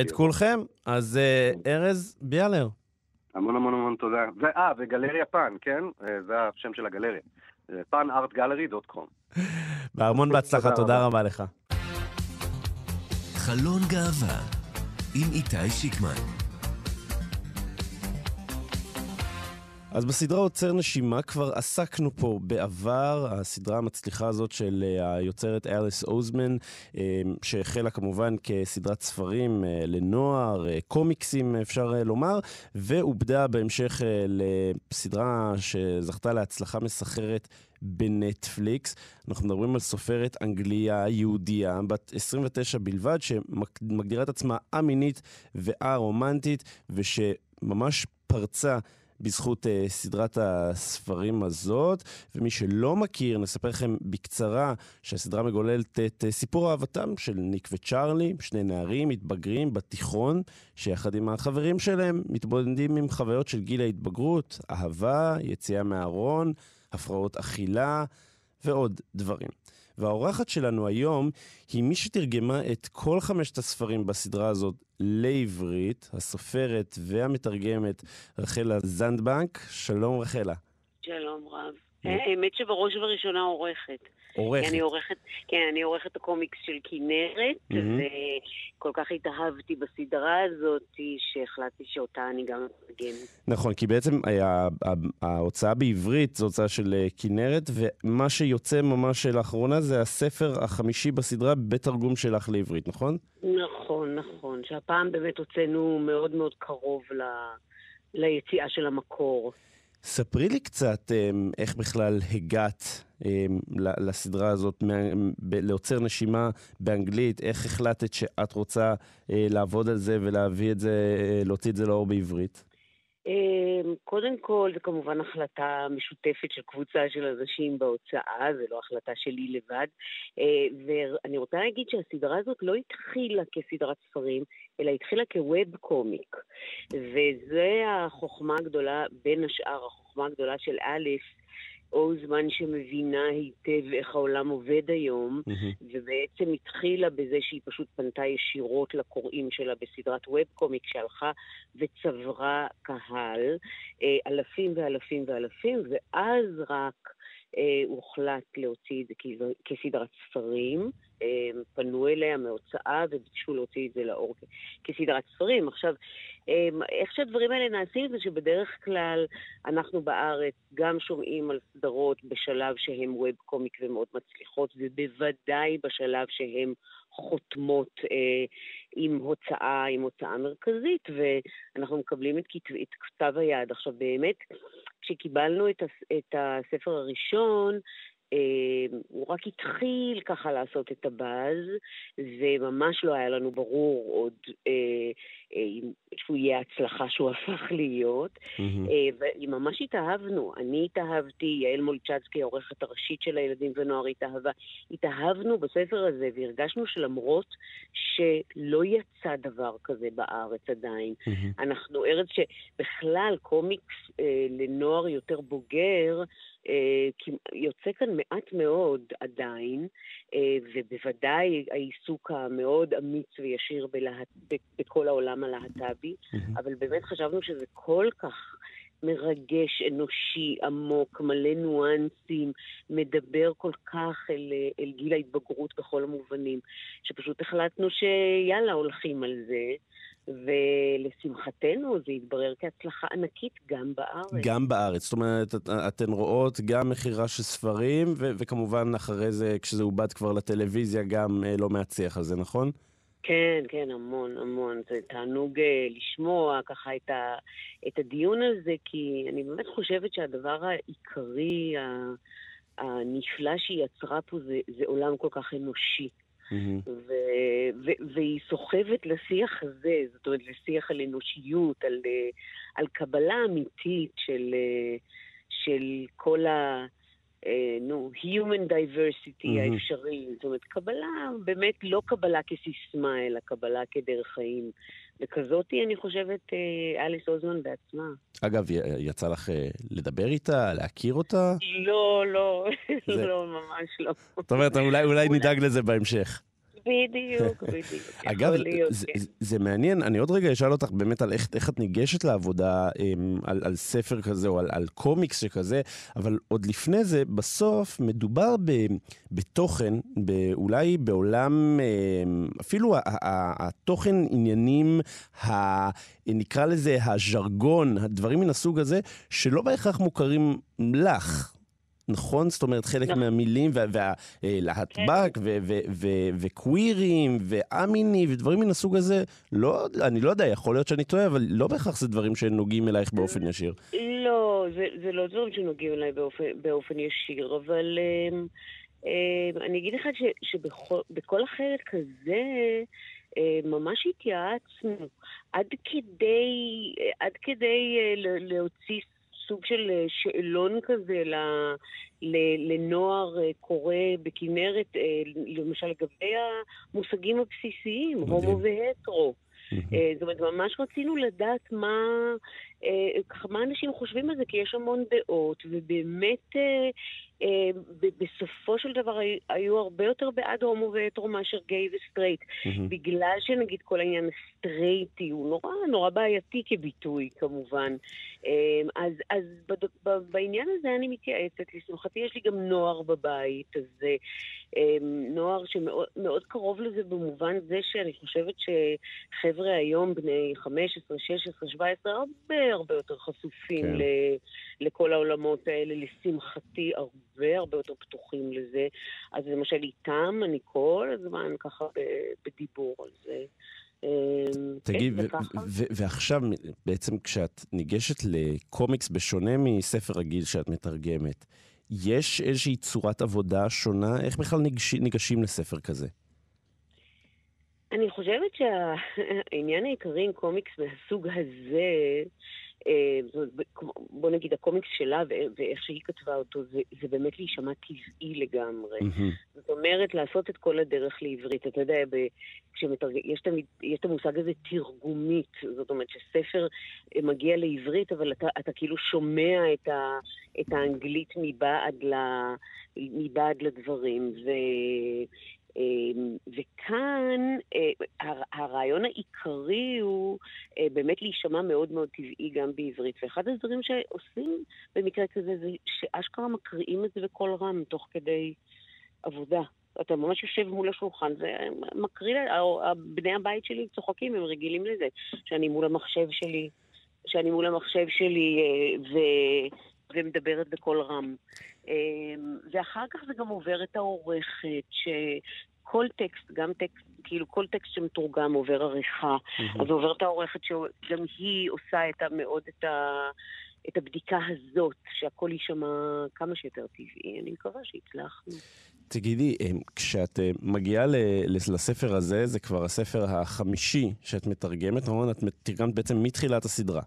את כולכם? אז ארז ביאלר. המון המון המון תודה. אה, וגלריה פן, כן? זה השם של הגלריה. פאנארטגלרי.קום. והמון בהצלחה, תודה רבה לך. חלון גאווה עם איתי שיקמן. אז בסדרה עוצר נשימה כבר עסקנו פה בעבר, הסדרה המצליחה הזאת של אה, היוצרת אליס אוזמן, אה, שהחלה כמובן כסדרת ספרים אה, לנוער, קומיקסים אפשר לומר, ועובדה בהמשך לסדרה שזכתה להצלחה מסחרת בנטפליקס. אנחנו מדברים על סופרת אנגליה יהודייה, בת 29 בלבד, שמגדירה את עצמה א-מינית וא-רומנטית, ושממש פרצה בזכות uh, סדרת הספרים הזאת. ומי שלא מכיר, נספר לכם בקצרה שהסדרה מגוללת את uh, סיפור אהבתם של ניק וצ'ארלי, שני נערים מתבגרים בתיכון, שיחד עם החברים שלהם מתמודדים עם חוויות של גיל ההתבגרות, אהבה, יציאה מהארון, הפרעות אכילה ועוד דברים. והאורחת שלנו היום היא מי שתרגמה את כל חמשת הספרים בסדרה הזאת לעברית, הסופרת והמתרגמת רחלה זנדבנק. שלום רחלה. שלום רב. האמת שבראש ובראשונה עורכת. עורכת. אני עורכת, כן, אני עורכת הקומיקס של כנרת, מהמם. וכל כך התאהבתי בסדרה הזאת, שהחלטתי שאותה אני גם אתרגם. נכון, כי בעצם היה- ה- ההוצאה בעברית זו הוצאה של אה, כנרת, ומה שיוצא ממש לאחרונה זה הספר החמישי בסדרה בתרגום שלך לעברית, נכון? נכון, נכון, שהפעם באמת הוצאנו מאוד מאוד קרוב ל... ליציאה של המקור. ספרי לי קצת אמ, איך בכלל הגעת אמ, לסדרה הזאת, לעוצר נשימה באנגלית, איך החלטת שאת רוצה אה, לעבוד על זה ולהביא את זה, אה, להוציא את זה לאור בעברית? אמ, קודם כל, זו כמובן החלטה משותפת של קבוצה של אנשים בהוצאה, זה לא החלטה שלי לבד. אה, ואני רוצה להגיד שהסדרה הזאת לא התחילה כסדרת ספרים, אלא התחילה כווב קומיק. וזה החוכמה הגדולה, בין השאר, החוכמה הגדולה של א', אוזמן שמבינה היטב איך העולם עובד היום, ובעצם התחילה בזה שהיא פשוט פנתה ישירות לקוראים שלה בסדרת ווב קומיק שהלכה וצברה קהל, אה, אלפים ואלפים ואלפים, ואז רק הוחלט להוציא את זה כסדרת ספרים. אה, פנו אליה מהוצאה וביקשו להוציא את זה לאור כסדרת ספרים. עכשיו, אה, איך שהדברים האלה נעשים זה שבדרך כלל אנחנו בארץ גם שומעים על סדרות בשלב שהן ווב קומיק ומאוד מצליחות, ובוודאי בשלב שהן חותמות אה, עם הוצאה, עם הוצאה מרכזית, ואנחנו מקבלים את, כתב, את כתב היד. עכשיו באמת, כשקיבלנו את, הס, את הספר הראשון, הוא רק התחיל ככה לעשות את הבאז, וממש לא היה לנו ברור עוד אה, אה, אם- שהוא יהיה הצלחה שהוא הפך להיות. אה, וממש התאהבנו. אני התאהבתי, יעל מולצ'צקי, העורכת הראשית של הילדים ונוער, התאהבה. התאהבנו בספר הזה והרגשנו שלמרות שלא יצא דבר כזה בארץ עדיין, אנחנו ארץ שבכלל קומיקס לנוער יותר בוגר, יוצא כאן מעט מאוד עדיין, אה, ובוודאי העיסוק המאוד אמיץ וישיר בלהט... ב- בכל העולם הלהט"בי, אבל באמת חשבנו שזה כל כך מרגש, אנושי, עמוק, מלא ניואנסים, מדבר כל כך אל, אל גיל ההתבגרות בכל המובנים, שפשוט החלטנו שיאללה, הולכים על זה. ולשמחתנו זה התברר כהצלחה ענקית גם בארץ. גם בארץ, זאת אומרת, את- אתן רואות גם מכירה של ספרים, ו- וכמובן אחרי זה, כשזה עובד כבר לטלוויזיה, גם אה, לא מעט שיח על זה, נכון? כן, כן, המון, המון. זה תענוג אה, לשמוע ככה את, ה, את הדיון הזה, כי אני באמת חושבת שהדבר העיקרי, ה- הנפלא שהיא יצרה פה, זה, זה עולם כל כך אנושי. ו, ו, והיא סוחבת לשיח הזה, זאת אומרת, לשיח על אנושיות, על, אה, על קבלה אמיתית של, אה, של כל ה... אה, נו, human diversity מהמם. האפשרי, זאת אומרת, קבלה, באמת לא קבלה כסיסמה, אלא קבלה כדרך חיים. וכזאתי, אני חושבת, אה, אליס אוזמן בעצמה. אגב, יצא לך אה, לדבר איתה, להכיר אותה? לא, לא, זה- לא, ממש לא. זאת אומרת, אולי, אולי נדאג לזה בהמשך. בדיוק, בדיוק. אגב, יכול להיות, זה, כן. זה, זה מעניין, אני עוד רגע אשאל אותך באמת על איך, איך את ניגשת לעבודה, אמ, על, על ספר כזה או על, על קומיקס שכזה, אבל עוד לפני זה, בסוף מדובר ב, בתוכן, ב, אולי בעולם, אמ, אפילו התוכן עניינים, ה, נקרא לזה הז'רגון, הדברים מן הסוג הזה, שלא בהכרח מוכרים לך. נכון? זאת אומרת, חלק נכון. מהמילים, והלהטב"ק, וקווירים, ואמיני, ודברים מן הסוג הזה, לא, אני לא יודע, יכול להיות שאני טועה, אבל לא בהכרח זה דברים שנוגעים אלייך באופן ישיר. לא, זה, זה לא דברים שנוגעים אליי באופן, באופן ישיר, אבל אמ, אמ, אני אגיד לך ש, שבכל החלק הזה אמ, ממש התייעצנו עד כדי, עד כדי אה, להוציא סוג של אה, שאלון כזה ל, ל, לנוער אה, קורא בכנרת, אה, למשל לגבי המושגים הבסיסיים. הומו והטרו. זאת אומרת, ממש רצינו לדעת מה, ככה, מה אנשים חושבים על זה, כי יש המון דעות, ובאמת אה, אה, בסופו של דבר היו הרבה יותר בעד הומו והטרו מאשר גיי וסטרייט. בגלל שנגיד כל העניין הסטרייטי הוא נורא נורא בעייתי כביטוי כמובן. אה, אז, אז בד, בעניין הזה אני מתייעצת, לשמחתי יש לי גם נוער בבית, אז אה, נוער שמאוד קרוב לזה במובן זה שאני חושבת שחבר'ה היום בני 15, 16, 17, הרבה הרבה יותר חשופים כן. ל, לכל העולמות האלה, לשמחתי הרבה הרבה יותר פתוחים לזה. אז למשל איתם אני כל הזמן ככה בדיבור על זה. אמ, תגיד, כן, ועכשיו בעצם כשאת ניגשת לקומיקס, בשונה מספר רגיל שאת מתרגמת, יש איזושהי צורת עבודה שונה? איך בכלל ניגשים לספר כזה? אני חושבת שהעניין העיקרי עם קומיקס מהסוג הזה, אה, בוא נגיד הקומיקס שלה ואיך שהיא כתבה אותו, זה, זה באמת להישמע טבעי לגמרי. Mm-hmm. זאת אומרת, לעשות את כל הדרך לעברית. אתה יודע, ב, כשמתרג... יש, תמיד, יש את המושג הזה תרגומית, זאת אומרת שספר אה, מגיע לעברית, אבל אתה, אתה כאילו שומע את, ה, את האנגלית מבעד, ל, מבעד לדברים. ו... אמ, וכאן אה, הרעיון העיקרי הוא אה, באמת להישמע מאוד מאוד טבעי גם בעברית. ואחד הדברים שעושים במקרה כזה זה שאשכרה מקריאים את זה בקול רם תוך כדי עבודה. אתה ממש יושב מול השולחן ומקריא, בני הבית שלי צוחקים, הם רגילים לזה, שאני מול המחשב שלי, שאני מול המחשב שלי אה, ו... ומדברת בקול רם. אמ, ואחר כך זה גם עובר את העורכת, שכל טקסט, גם טקסט, כאילו כל טקסט שמתורגם עובר עריכה. אז עובר את העורכת שגם היא עושה את מאוד את ה... את הבדיקה הזאת, שהכל יישמע כמה שיותר טבעי. אני מקווה שהצלחנו. תגידי, אמ, כשאת אה, מגיעה לספר הזה, זה כבר הספר החמישי שאת מתרגמת, נכון? את תרגמת בעצם מתחילת הסדרה.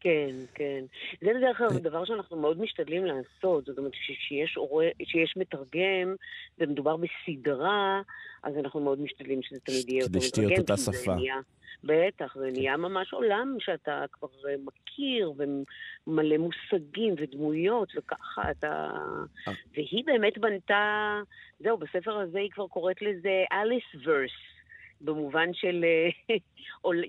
כן, כן. זה בדרך כלל דבר שאנחנו מאוד משתדלים לעשות. זאת אומרת, כשיש מתרגם ומדובר בסדרה, אז אנחנו מאוד משתדלים שזה תמיד יהיה אותו מתרגם. כדי שתהיה אותה שפה. בטח, זה נהיה ממש עולם שאתה כבר אה, מכיר, ומלא מושגים ודמויות, וככה אתה... אה. והיא באמת בנתה, זהו, בספר הזה היא כבר קוראת לזה אליס ורס. במובן של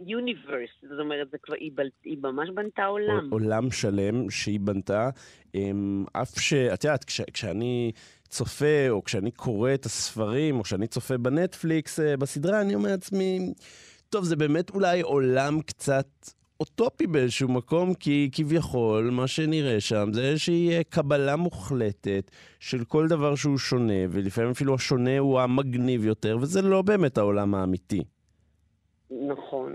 יוניברס, אה, זאת אומרת, זה כבר, היא, בל, היא ממש בנתה עולם. עולם שלם שהיא בנתה, אמ, אף שאת יודעת, כש, כשאני צופה, או כשאני קורא את הספרים, או כשאני צופה בנטפליקס, אה, בסדרה, אני אומר לעצמי, טוב, זה באמת אולי עולם קצת אוטופי באיזשהו מקום, כי כביכול מה שנראה שם זה איזושהי אה, קבלה מוחלטת של כל דבר שהוא שונה, ולפעמים אפילו השונה הוא המגניב יותר, וזה לא באמת העולם האמיתי. נכון.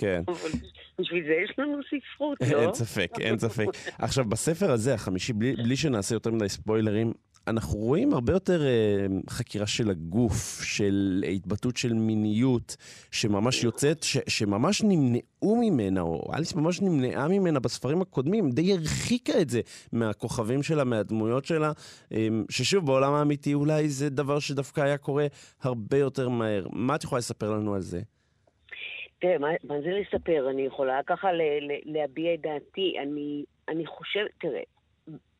כן. בשביל זה יש לנו ספרות, לא? אין ספק, אין ספק. עכשיו, בספר הזה, החמישי, בלי, בלי שנעשה יותר מדי ספוילרים, אנחנו רואים הרבה יותר uh, חקירה של הגוף, של התבטאות של מיניות, שממש יוצאת, ש, שממש נמנעו ממנה, או אליס ממש נמנעה ממנה בספרים הקודמים, די הרחיקה את זה מהכוכבים שלה, מהדמויות שלה, um, ששוב, בעולם האמיתי אולי זה דבר שדווקא היה קורה הרבה יותר מהר. מה את יכולה לספר לנו על זה? תראה, מה, מה זה לספר? אני יכולה ככה ל, ל, להביע את דעתי. אני, אני חושבת, תראה,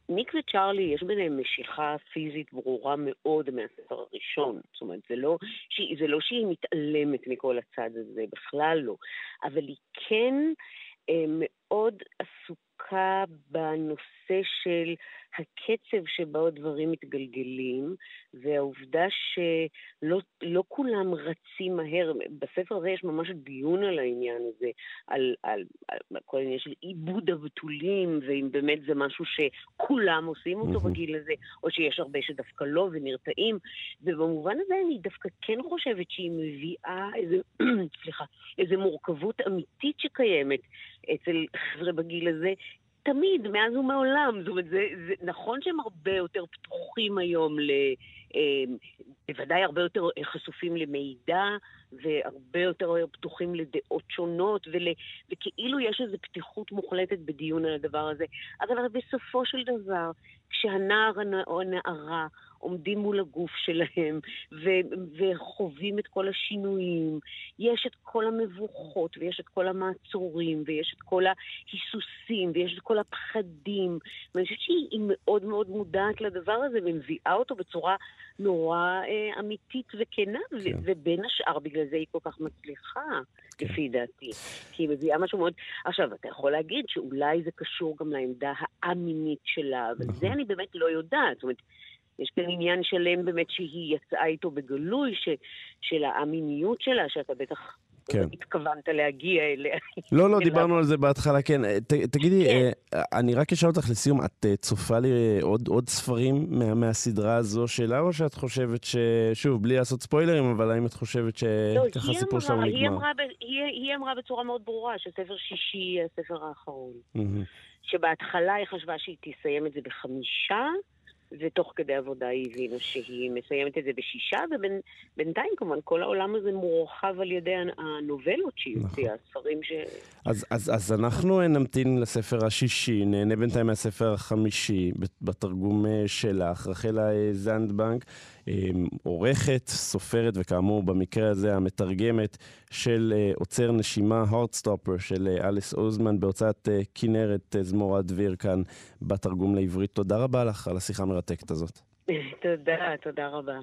ניק וצ'ארלי, יש ביניהם משיכה פיזית ברורה מאוד מהספר הראשון. זאת אומרת, זה לא, שהיא, זה לא שהיא מתעלמת מכל הצד הזה, בכלל לא. אבל היא כן אה, מאוד עסוקה בנושא של הקצב שבו הדברים מתגלגלים, והעובדה שלא לא כולם רצים מהר. בספר הזה יש ממש דיון על העניין הזה, על, על, על כל העניין של עיבוד הבתולים, ואם באמת זה משהו שכולם עושים אותו mm-hmm. בגיל הזה, או שיש הרבה שדווקא לא ונרתעים. ובמובן הזה אני דווקא כן חושבת שהיא מביאה איזה, סליחה, איזה מורכבות אמיתית שקיימת אצל חבר'ה בגיל הזה, תמיד, מאז ומעולם. זאת אומרת, זה, זה נכון שהם הרבה יותר פתוחים היום ל, בוודאי הרבה יותר חשופים למידע והרבה יותר פתוחים לדעות שונות, ול, וכאילו יש איזו פתיחות מוחלטת בדיון על הדבר הזה. אבל בסופו של דבר, כשהנער או הנערה עומדים מול הגוף שלהם ו- וחווים את כל השינויים. יש את כל המבוכות, ויש את כל המעצורים, ויש את כל ההיסוסים, ויש את כל הפחדים. ואני חושבת שהיא מאוד מאוד מודעת לדבר הזה, ומביאה אותו בצורה נורא אה, אמיתית וכנה, כן. ו- ובין השאר בגלל זה היא כל כך מצליחה, כן. לפי דעתי. כי היא מביאה משהו מאוד... עכשיו, אתה יכול להגיד שאולי זה קשור גם לעמדה האמינית שלה, אבל נכון. זה אני באמת לא יודעת. זאת אומרת, יש כאן עניין שלם באמת שהיא יצאה איתו בגלוי, ש, של המיניות שלה, שאתה בטח כן. התכוונת להגיע אליה. לא, לא, דיברנו על זה בהתחלה, כן. ת, תגידי, כן. אה, אני רק אשאל אותך לסיום, את אה, צופה לי עוד, עוד ספרים מה, מהסדרה הזו שלה, או שאת חושבת ש... שוב, בלי לעשות ספוילרים, אבל האם את חושבת שככה לא, הסיפור שלנו נגמר? היא אמרה, היא, היא אמרה בצורה מאוד ברורה שספר שישי יהיה הספר האחרון. Mm-hmm. שבהתחלה היא חשבה שהיא תסיים את זה בחמישה, ותוך כדי עבודה היא הבינה שהיא מסיימת את זה בשישה, ובינתיים כמובן כל העולם הזה מורחב על ידי הנובלות שהיא נכון. הוציאה, הספרים ש... אז, אז, אז אנחנו נמתין לספר השישי, נהנה בינתיים מהספר החמישי, בתרגום אה, שלך, רחלה אה, זנדבנק. אמ, עורכת, סופרת, וכאמור, במקרה הזה המתרגמת של אה, עוצר נשימה, Heartstopper של אה, אליס אוזמן, בהוצאת אה, כנרת זמורה דביר כאן בתרגום לעברית. תודה רבה לך על השיחה המרתקת הזאת. תודה, תודה רבה.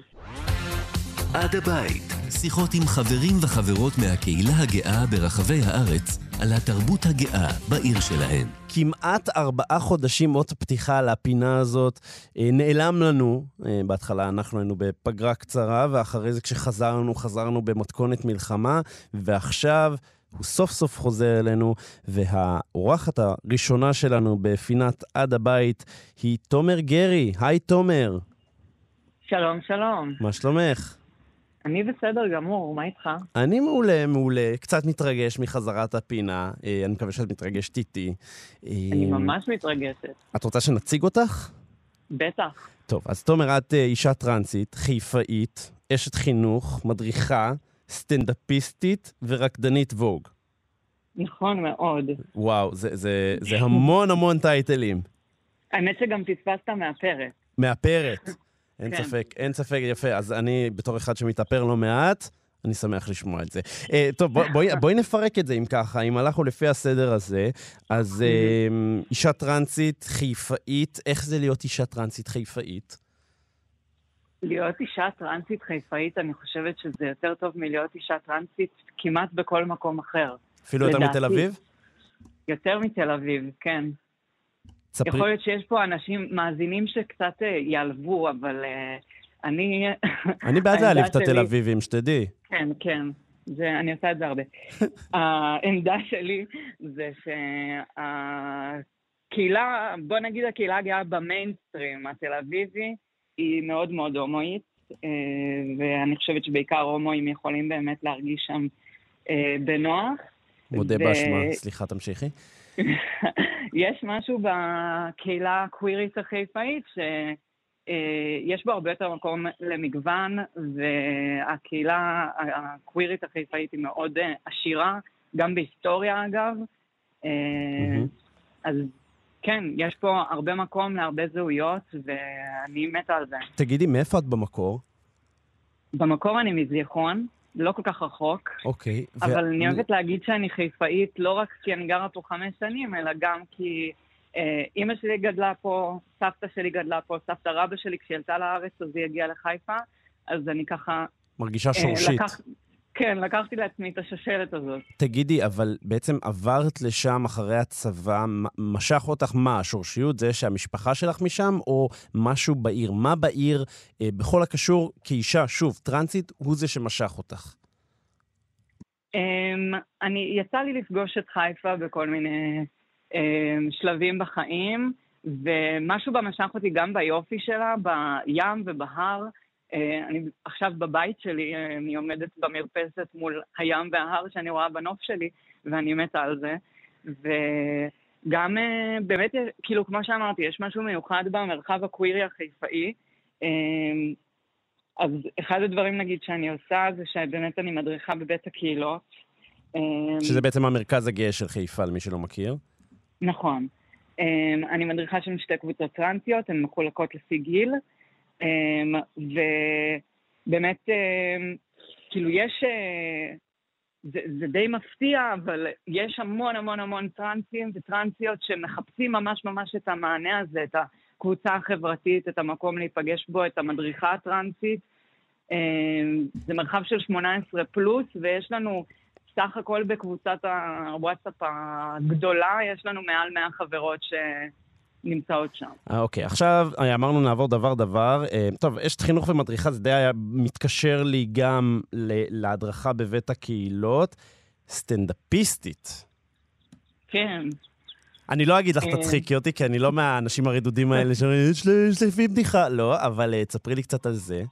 עד הבית, שיחות עם חברים וחברות מהקהילה הגאה ברחבי הארץ על התרבות הגאה בעיר שלהם. כמעט ארבעה חודשים אות פתיחה לפינה הזאת אה, נעלם לנו. אה, בהתחלה אנחנו היינו בפגרה קצרה, ואחרי זה כשחזרנו, חזרנו במתכונת מלחמה, ועכשיו... הוא סוף סוף חוזר אלינו, והאורחת הראשונה שלנו בפינת עד הבית היא תומר גרי. היי תומר. שלום, שלום. מה שלומך? אני בסדר גמור, מה איתך? אני מעולה, מעולה. קצת מתרגש מחזרת הפינה. אה, אני מקווה שאת מתרגשת איתי. אני אה, ממש מתרגשת. את רוצה שנציג אותך? בטח. טוב, אז תומר, את אה, אישה טרנסית, חיפאית, אשת חינוך, מדריכה, סטנדאפיסטית ורקדנית ווג. נכון מאוד. וואו, זה, זה, זה המון המון טייטלים. האמת שגם פספסת מאפרת. מאפרת. אין כן. ספק, אין ספק, יפה. אז אני, בתור אחד שמתאפר לא מעט, אני שמח לשמוע את זה. Uh, טוב, בואי בוא, בוא נפרק את זה אם ככה. אם הלכנו לפי הסדר הזה, אז uh, אישה טרנסית חיפאית, איך זה להיות אישה טרנסית חיפאית? להיות אישה טרנסית חיפאית, אני חושבת שזה יותר טוב מלהיות אישה טרנסית כמעט בכל מקום אחר. אפילו יותר מתל אביב? יותר מתל אביב, כן. ספרי... יכול להיות שיש פה אנשים, מאזינים שקצת uh, יעלבו, אבל uh, אני... אני בעד להעליב את התל אביבים, שתדעי. כן, כן. זה, אני עושה את זה הרבה. העמדה שלי זה שהקהילה, בוא נגיד הקהילה הגאה במיינסטרים התל אביבי, היא מאוד מאוד הומואית, אה, ואני חושבת שבעיקר הומואים יכולים באמת להרגיש שם בנוח. מודה ו... באשמה, סליחה, תמשיכי. יש משהו בקהילה הקווירית החיפאית שיש בו הרבה יותר מקום למגוון, והקהילה הקווירית החיפאית היא מאוד עשירה, גם בהיסטוריה אגב. אז כן, יש פה הרבה מקום להרבה זהויות, ואני מתה על זה. תגידי, מאיפה את במקור? במקור אני מזיכרון. לא כל כך רחוק. אוקיי. אבל ו... אני אוהבת להגיד שאני חיפאית לא רק כי אני גרה פה חמש שנים, אלא גם כי אה, אימא שלי גדלה פה, סבתא שלי גדלה פה, סבתא רבא שלי, כשהיא עלתה לארץ אז היא הגיעה לחיפה, אז אני ככה... מרגישה שורשית. אה, לקח... כן, לקחתי לעצמי את השושלת הזאת. תגידי, אבל בעצם עברת לשם אחרי הצבא, משך אותך מה? השורשיות זה שהמשפחה שלך משם, או משהו בעיר? מה בעיר, אה, בכל הקשור כאישה, שוב, טרנסית, הוא זה שמשך אותך? Um, אני, יצא לי לפגוש את חיפה בכל מיני um, שלבים בחיים, ומשהו בה משך אותי גם ביופי שלה, בים ובהר. אה, אני עכשיו בבית שלי, אה, אני עומדת במרפסת מול הים וההר שאני רואה בנוף שלי, ואני מתה על זה. וגם אה, באמת, כאילו, כמו שאמרתי, יש משהו מיוחד במרחב הקווירי החיפאי. אז אחד הדברים, נגיד, שאני עושה, זה שבאמת אני מדריכה בבית הקהילות. שזה בעצם המרכז הגאה של חיפה, למי שלא מכיר. נכון. אני מדריכה שם שתי קבוצות טרנסיות, הן מחולקות לפי גיל, ובאמת, כאילו, יש... אה, זה, זה די מפתיע, אבל יש המון המון המון טרנסים וטרנסיות שמחפשים ממש ממש את המענה הזה, את הקבוצה החברתית, את המקום להיפגש בו, את המדריכה הטרנסית. זה מרחב של 18 פלוס, ויש לנו סך הכל בקבוצת הוואטסאפ הגדולה, יש לנו מעל 100 חברות ש... נמצאות שם. אה, אוקיי, עכשיו אה, אמרנו נעבור דבר-דבר. אה, טוב, אשת חינוך ומדריכה, זה די היה מתקשר לי גם להדרכה בבית הקהילות. סטנדאפיסטית. כן. אני לא אגיד לך תצחיקי אותי, כי אני לא מהאנשים הרדודים האלה שאומרים, יש לפי בדיחה. לא, אבל תספרי לי קצת על זה.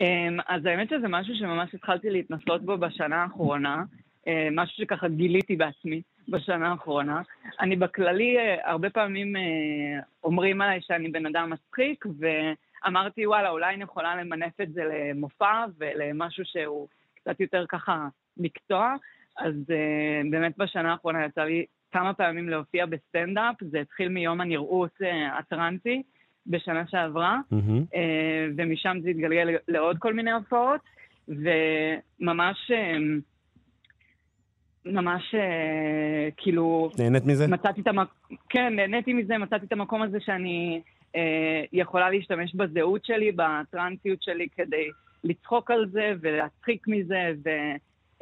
אמ, אז האמת שזה משהו שממש התחלתי להתנסות בו בשנה האחרונה, אה, משהו שככה גיליתי בעצמי בשנה האחרונה. אני בכללי, אה, הרבה פעמים אה, אומרים עליי שאני בן אדם מצחיק, ואמרתי, וואלה, אולי אני יכולה למנף את זה למופע ולמשהו שהוא קצת יותר ככה מקצוע. אז באמת בשנה האחרונה יצא לי כמה פעמים להופיע בסטנדאפ, זה התחיל מיום הנראות הטרנסי. בשנה שעברה, mm-hmm. ומשם זה התגלגל לעוד כל מיני הופעות, וממש... ממש אה, כאילו... נהנית מזה? מצאתי את המקום... כן, נהניתי מזה, מצאתי את המקום הזה שאני אה, יכולה להשתמש בזהות שלי, בטרנסיות שלי, כדי לצחוק על זה ולהצחיק מזה, ו...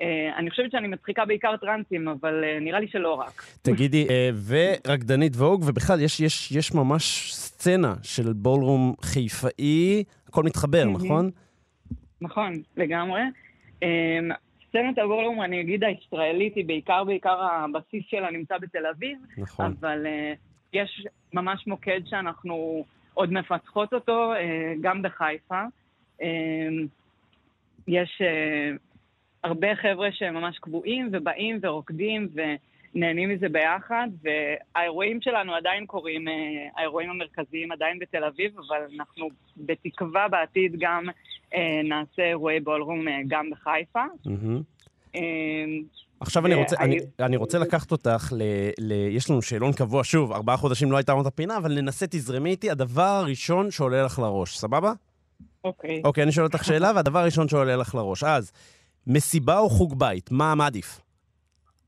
אה, אני חושבת שאני מצחיקה בעיקר טרנסים, אבל אה, נראה לי שלא רק. תגידי, אה, ורקדנית ווג, ובכלל, יש, יש, יש ממש סצנה של בולרום חיפאי, הכל מתחבר, נכון? נכון, לגמרי. סצנת הבולרום, אני אגיד, הישראלית, היא בעיקר, בעיקר הבסיס שלה נמצא בתל אביב. נכון. אבל יש ממש מוקד שאנחנו עוד מפתחות אותו, גם בחיפה. יש הרבה חבר'ה שהם ממש קבועים ובאים ורוקדים ונהנים מזה ביחד, והאירועים שלנו עדיין קורים, אה, האירועים המרכזיים עדיין בתל אביב, אבל אנחנו בתקווה בעתיד גם נעשה אירועי בולרום אה, גם בחיפה. עכשיו אני רוצה, אני, אני רוצה לקחת אותך, ל, ל, יש לנו שאלון קבוע, שוב, ארבעה חודשים לא הייתה לנו את הפינה, אבל ננסה, תזרמי איתי, הדבר הראשון שעולה לך לראש, סבבה? אוקיי. אוקיי, אני שואל אותך שאלה, והדבר הראשון שעולה לך לראש. אז, מסיבה או חוג בית? מה, מה עדיף?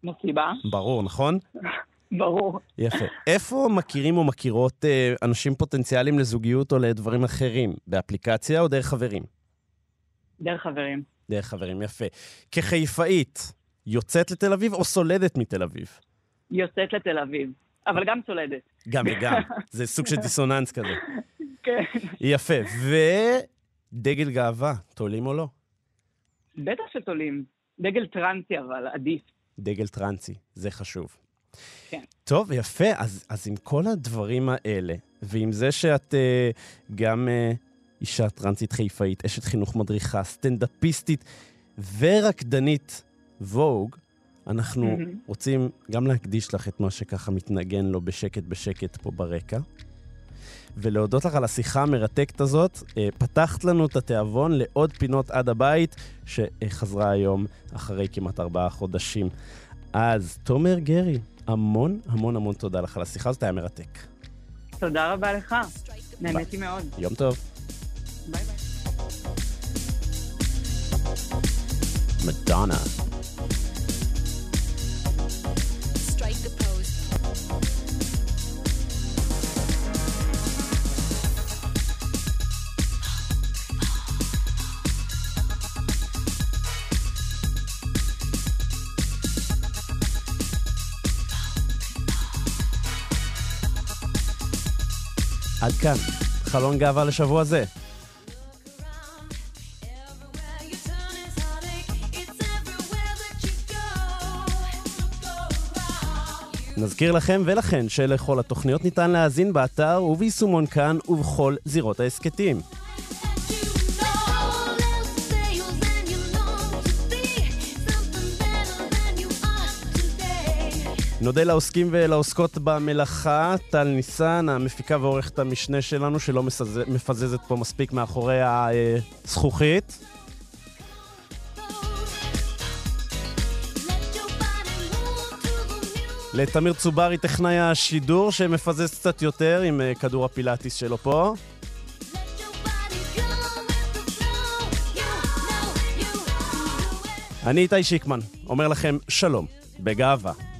מסיבה. ברור, נכון? ברור. יפה. איפה מכירים או מכירות אה, אנשים פוטנציאליים לזוגיות או לדברים אחרים? באפליקציה או דרך חברים? דרך חברים. דרך חברים, יפה. כחיפאית, יוצאת לתל אביב או סולדת מתל אביב? יוצאת לתל אביב, אבל גם סולדת. גם וגם. זה סוג של דיסוננס כזה. כן. יפה. ודגל גאווה, תולים או לא? בטח שתולים. דגל טרנסי אבל, עדיף. דגל טרנסי, זה חשוב. כן. טוב, יפה. אז, אז עם כל הדברים האלה, ועם זה שאת uh, גם uh, אישה טרנסית חיפאית, אשת חינוך מדריכה, סטנדאפיסטית ורקדנית ווג, אנחנו mm-hmm. רוצים גם להקדיש לך את מה שככה מתנגן לו בשקט בשקט פה ברקע. ולהודות לך על השיחה המרתקת הזאת. אה, פתחת לנו את התיאבון לעוד פינות עד הבית, שחזרה היום אחרי כמעט ארבעה חודשים. אז תומר גרי, המון המון המון תודה לך על השיחה הזאת, היה מרתק. תודה רבה לך, נהניתי מאוד. יום טוב. ביי ביי. מדונה. עד כאן, חלון גאווה לשבוע זה. נזכיר לכם ולכן שלכל התוכניות ניתן להאזין באתר וביישומון כאן ובכל זירות ההסכתים. נודה לעוסקים ולעוסקות במלאכה, טל ניסן, המפיקה ועורכת המשנה שלנו, שלא מפזזת פה מספיק מאחורי הזכוכית. לתמיר צוברי, טכנאי השידור, שמפזז קצת יותר עם אה, כדור הפילאטיס שלו פה. אני איתי שיקמן, אומר לכם שלום, בגאווה.